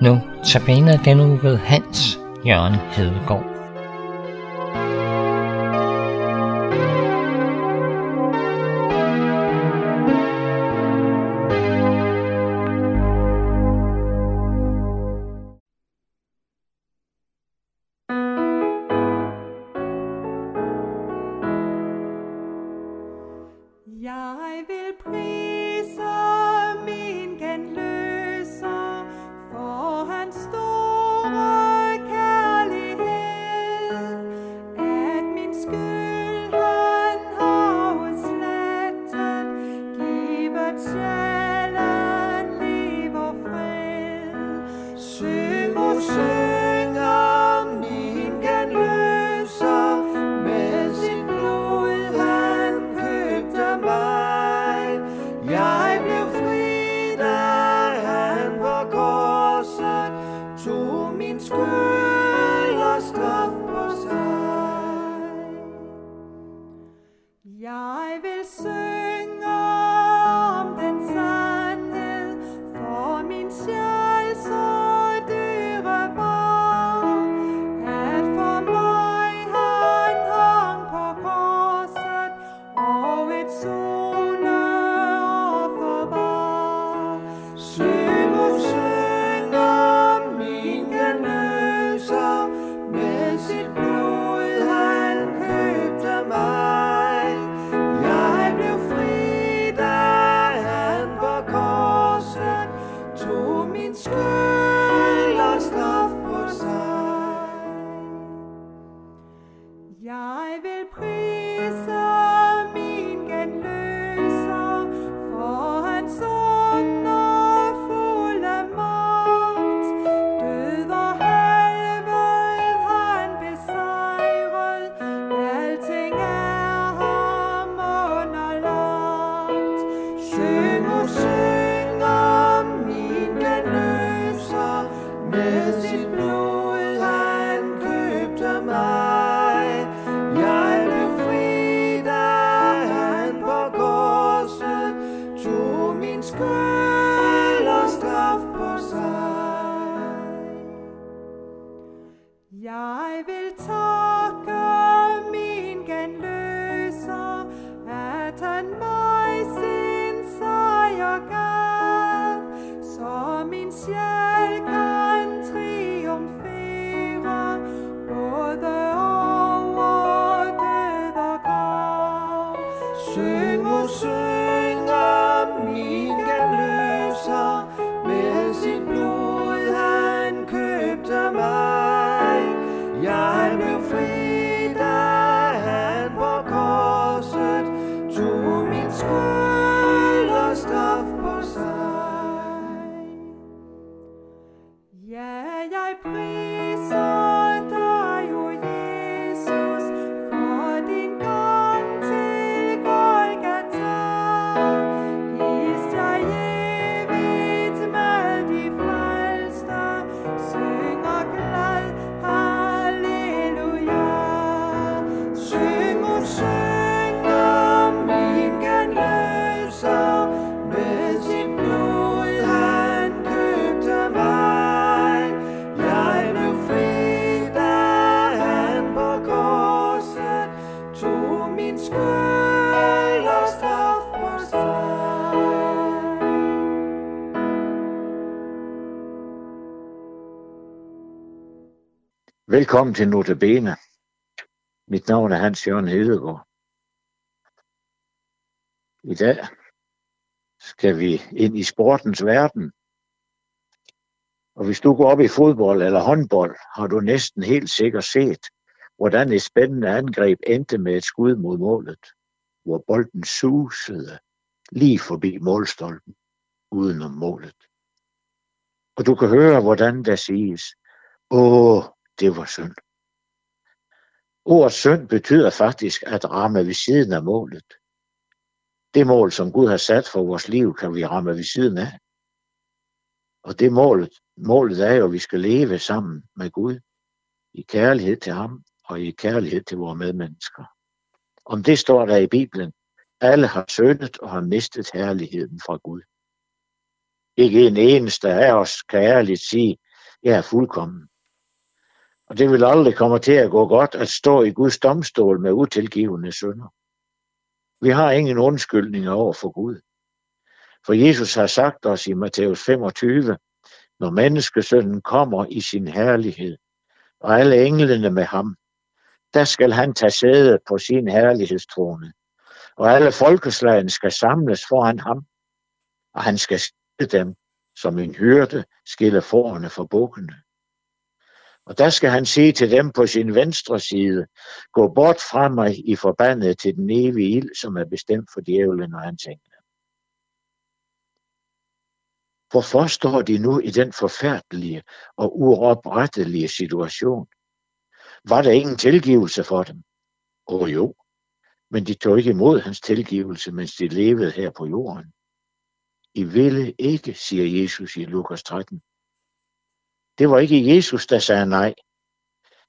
Nu tabiner den uge ved Hans Jørgen Hedegaard. Velkommen til Notabene. Mit navn er Hans Jørgen Hedegaard. I dag skal vi ind i sportens verden. Og hvis du går op i fodbold eller håndbold, har du næsten helt sikkert set, hvordan et spændende angreb endte med et skud mod målet, hvor bolden susede lige forbi målstolpen, udenom målet. Og du kan høre, hvordan der siges, åh, det var synd. Ordet synd betyder faktisk at ramme ved siden af målet. Det mål, som Gud har sat for vores liv, kan vi ramme ved siden af. Og det målet, målet er jo, at vi skal leve sammen med Gud i kærlighed til ham og i kærlighed til vores medmennesker. Om det står der i Bibelen Alle har syndet og har mistet herligheden fra Gud. Ikke en eneste af os kan ærligt sige, jeg er fuldkommen. Og det vil aldrig komme til at gå godt at stå i Guds domstol med utilgivende synder. Vi har ingen undskyldninger over for Gud. For Jesus har sagt os i Matthæus 25, når menneskesønnen kommer i sin herlighed, og alle englene med ham, der skal han tage sæde på sin herlighedstrone, og alle folkeslagene skal samles foran ham, og han skal skille dem, som en hyrde skille forerne for bukkene. Og der skal han sige til dem på sin venstre side, gå bort fra mig i forbandet til den evige ild, som er bestemt for djævlen og hans engle. Hvorfor står de nu i den forfærdelige og uoprettelige situation? Var der ingen tilgivelse for dem? Åh oh, jo, men de tog ikke imod hans tilgivelse, mens de levede her på jorden. I ville ikke, siger Jesus i Lukas 13. Det var ikke Jesus, der sagde nej.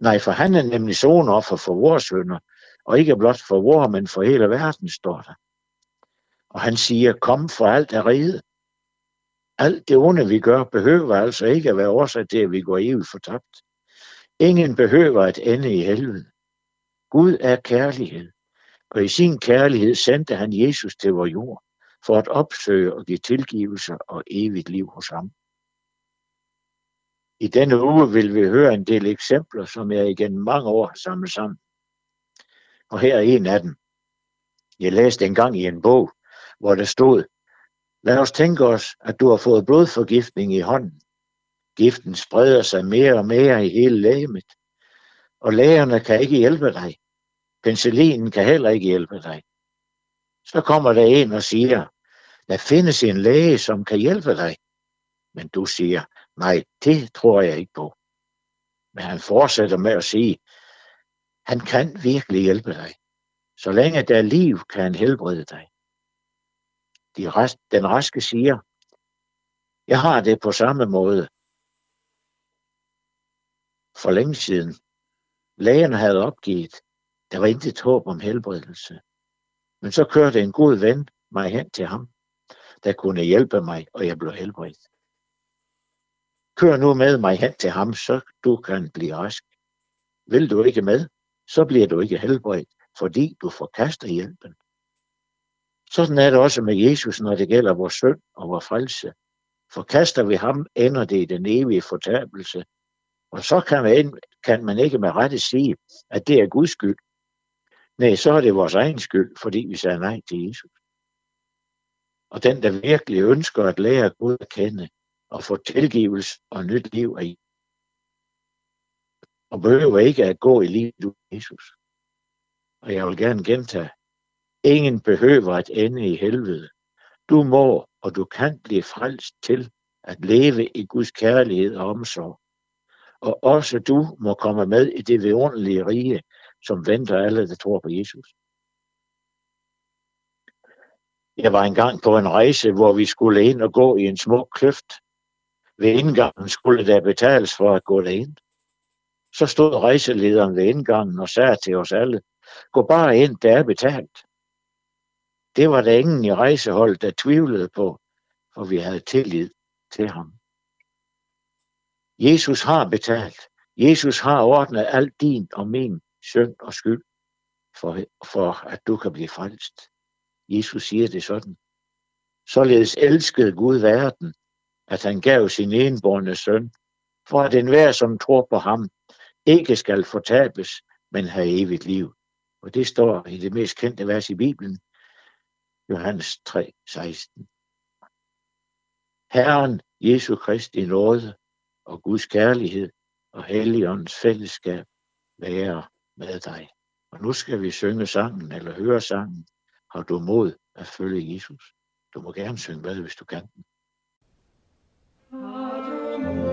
Nej, for han er nemlig sonoffer for vores sønder, og ikke blot for vores, men for hele verden, står der. Og han siger, kom for alt er riget. Alt det onde, vi gør, behøver altså ikke at være årsag til, at vi går evigt fortabt. Ingen behøver at ende i helvede. Gud er kærlighed, og i sin kærlighed sendte han Jesus til vores jord, for at opsøge og give tilgivelse og evigt liv hos ham. I denne uge vil vi høre en del eksempler, som jeg igen mange år har samlet sammen. Og her er en af dem. Jeg læste engang i en bog, hvor der stod, Lad os tænke os, at du har fået blodforgiftning i hånden. Giften spreder sig mere og mere i hele lægemet, og lægerne kan ikke hjælpe dig. Penicillinen kan heller ikke hjælpe dig. Så kommer der en og siger, der findes en læge, som kan hjælpe dig. Men du siger, nej, det tror jeg ikke på. Men han fortsætter med at sige, han kan virkelig hjælpe dig. Så længe der er liv, kan han helbrede dig. De rest, den raske siger, jeg har det på samme måde. For længe siden. Lægen havde opgivet. Der var intet håb om helbredelse. Men så kørte en god ven mig hen til ham, der kunne hjælpe mig, og jeg blev helbredt. Kør nu med mig hen til ham, så du kan blive rask. Vil du ikke med, så bliver du ikke helbredt, fordi du forkaster hjælpen. Sådan er det også med Jesus, når det gælder vores synd og vores frelse. Forkaster vi ham, ender det i den evige fortabelse. Og så kan man, kan man ikke med rette sige, at det er Guds skyld. Nej, så er det vores egen skyld, fordi vi sagde nej til Jesus. Og den, der virkelig ønsker at lære Gud at kende og få tilgivelse og nyt liv af og behøver ikke at gå i livet uden Jesus. Og jeg vil gerne gentage, Ingen behøver at ende i helvede. Du må og du kan blive frelst til at leve i Guds kærlighed og omsorg. Og også du må komme med i det vidunderlige rige, som venter alle, der tror på Jesus. Jeg var engang på en rejse, hvor vi skulle ind og gå i en smuk kløft. Ved indgangen skulle der betales for at gå derind. Så stod rejselederen ved indgangen og sagde til os alle, gå bare ind, der er betalt. Det var der ingen i rejseholdet, der tvivlede på, for vi havde tillid til ham. Jesus har betalt. Jesus har ordnet alt din og min synd og skyld, for, for at du kan blive frelst. Jesus siger det sådan. Således elskede Gud verden, at han gav sin enborne søn, for at enhver, som tror på ham, ikke skal fortabes, men have evigt liv. Og det står i det mest kendte vers i Bibelen, Johannes 3, 16. Herren Jesu Kristi nåde og Guds kærlighed og Helligåndens fællesskab være med dig. Og nu skal vi synge sangen, eller høre sangen. Har du mod at følge Jesus? Du må gerne synge med, hvis du kan den. Adonai.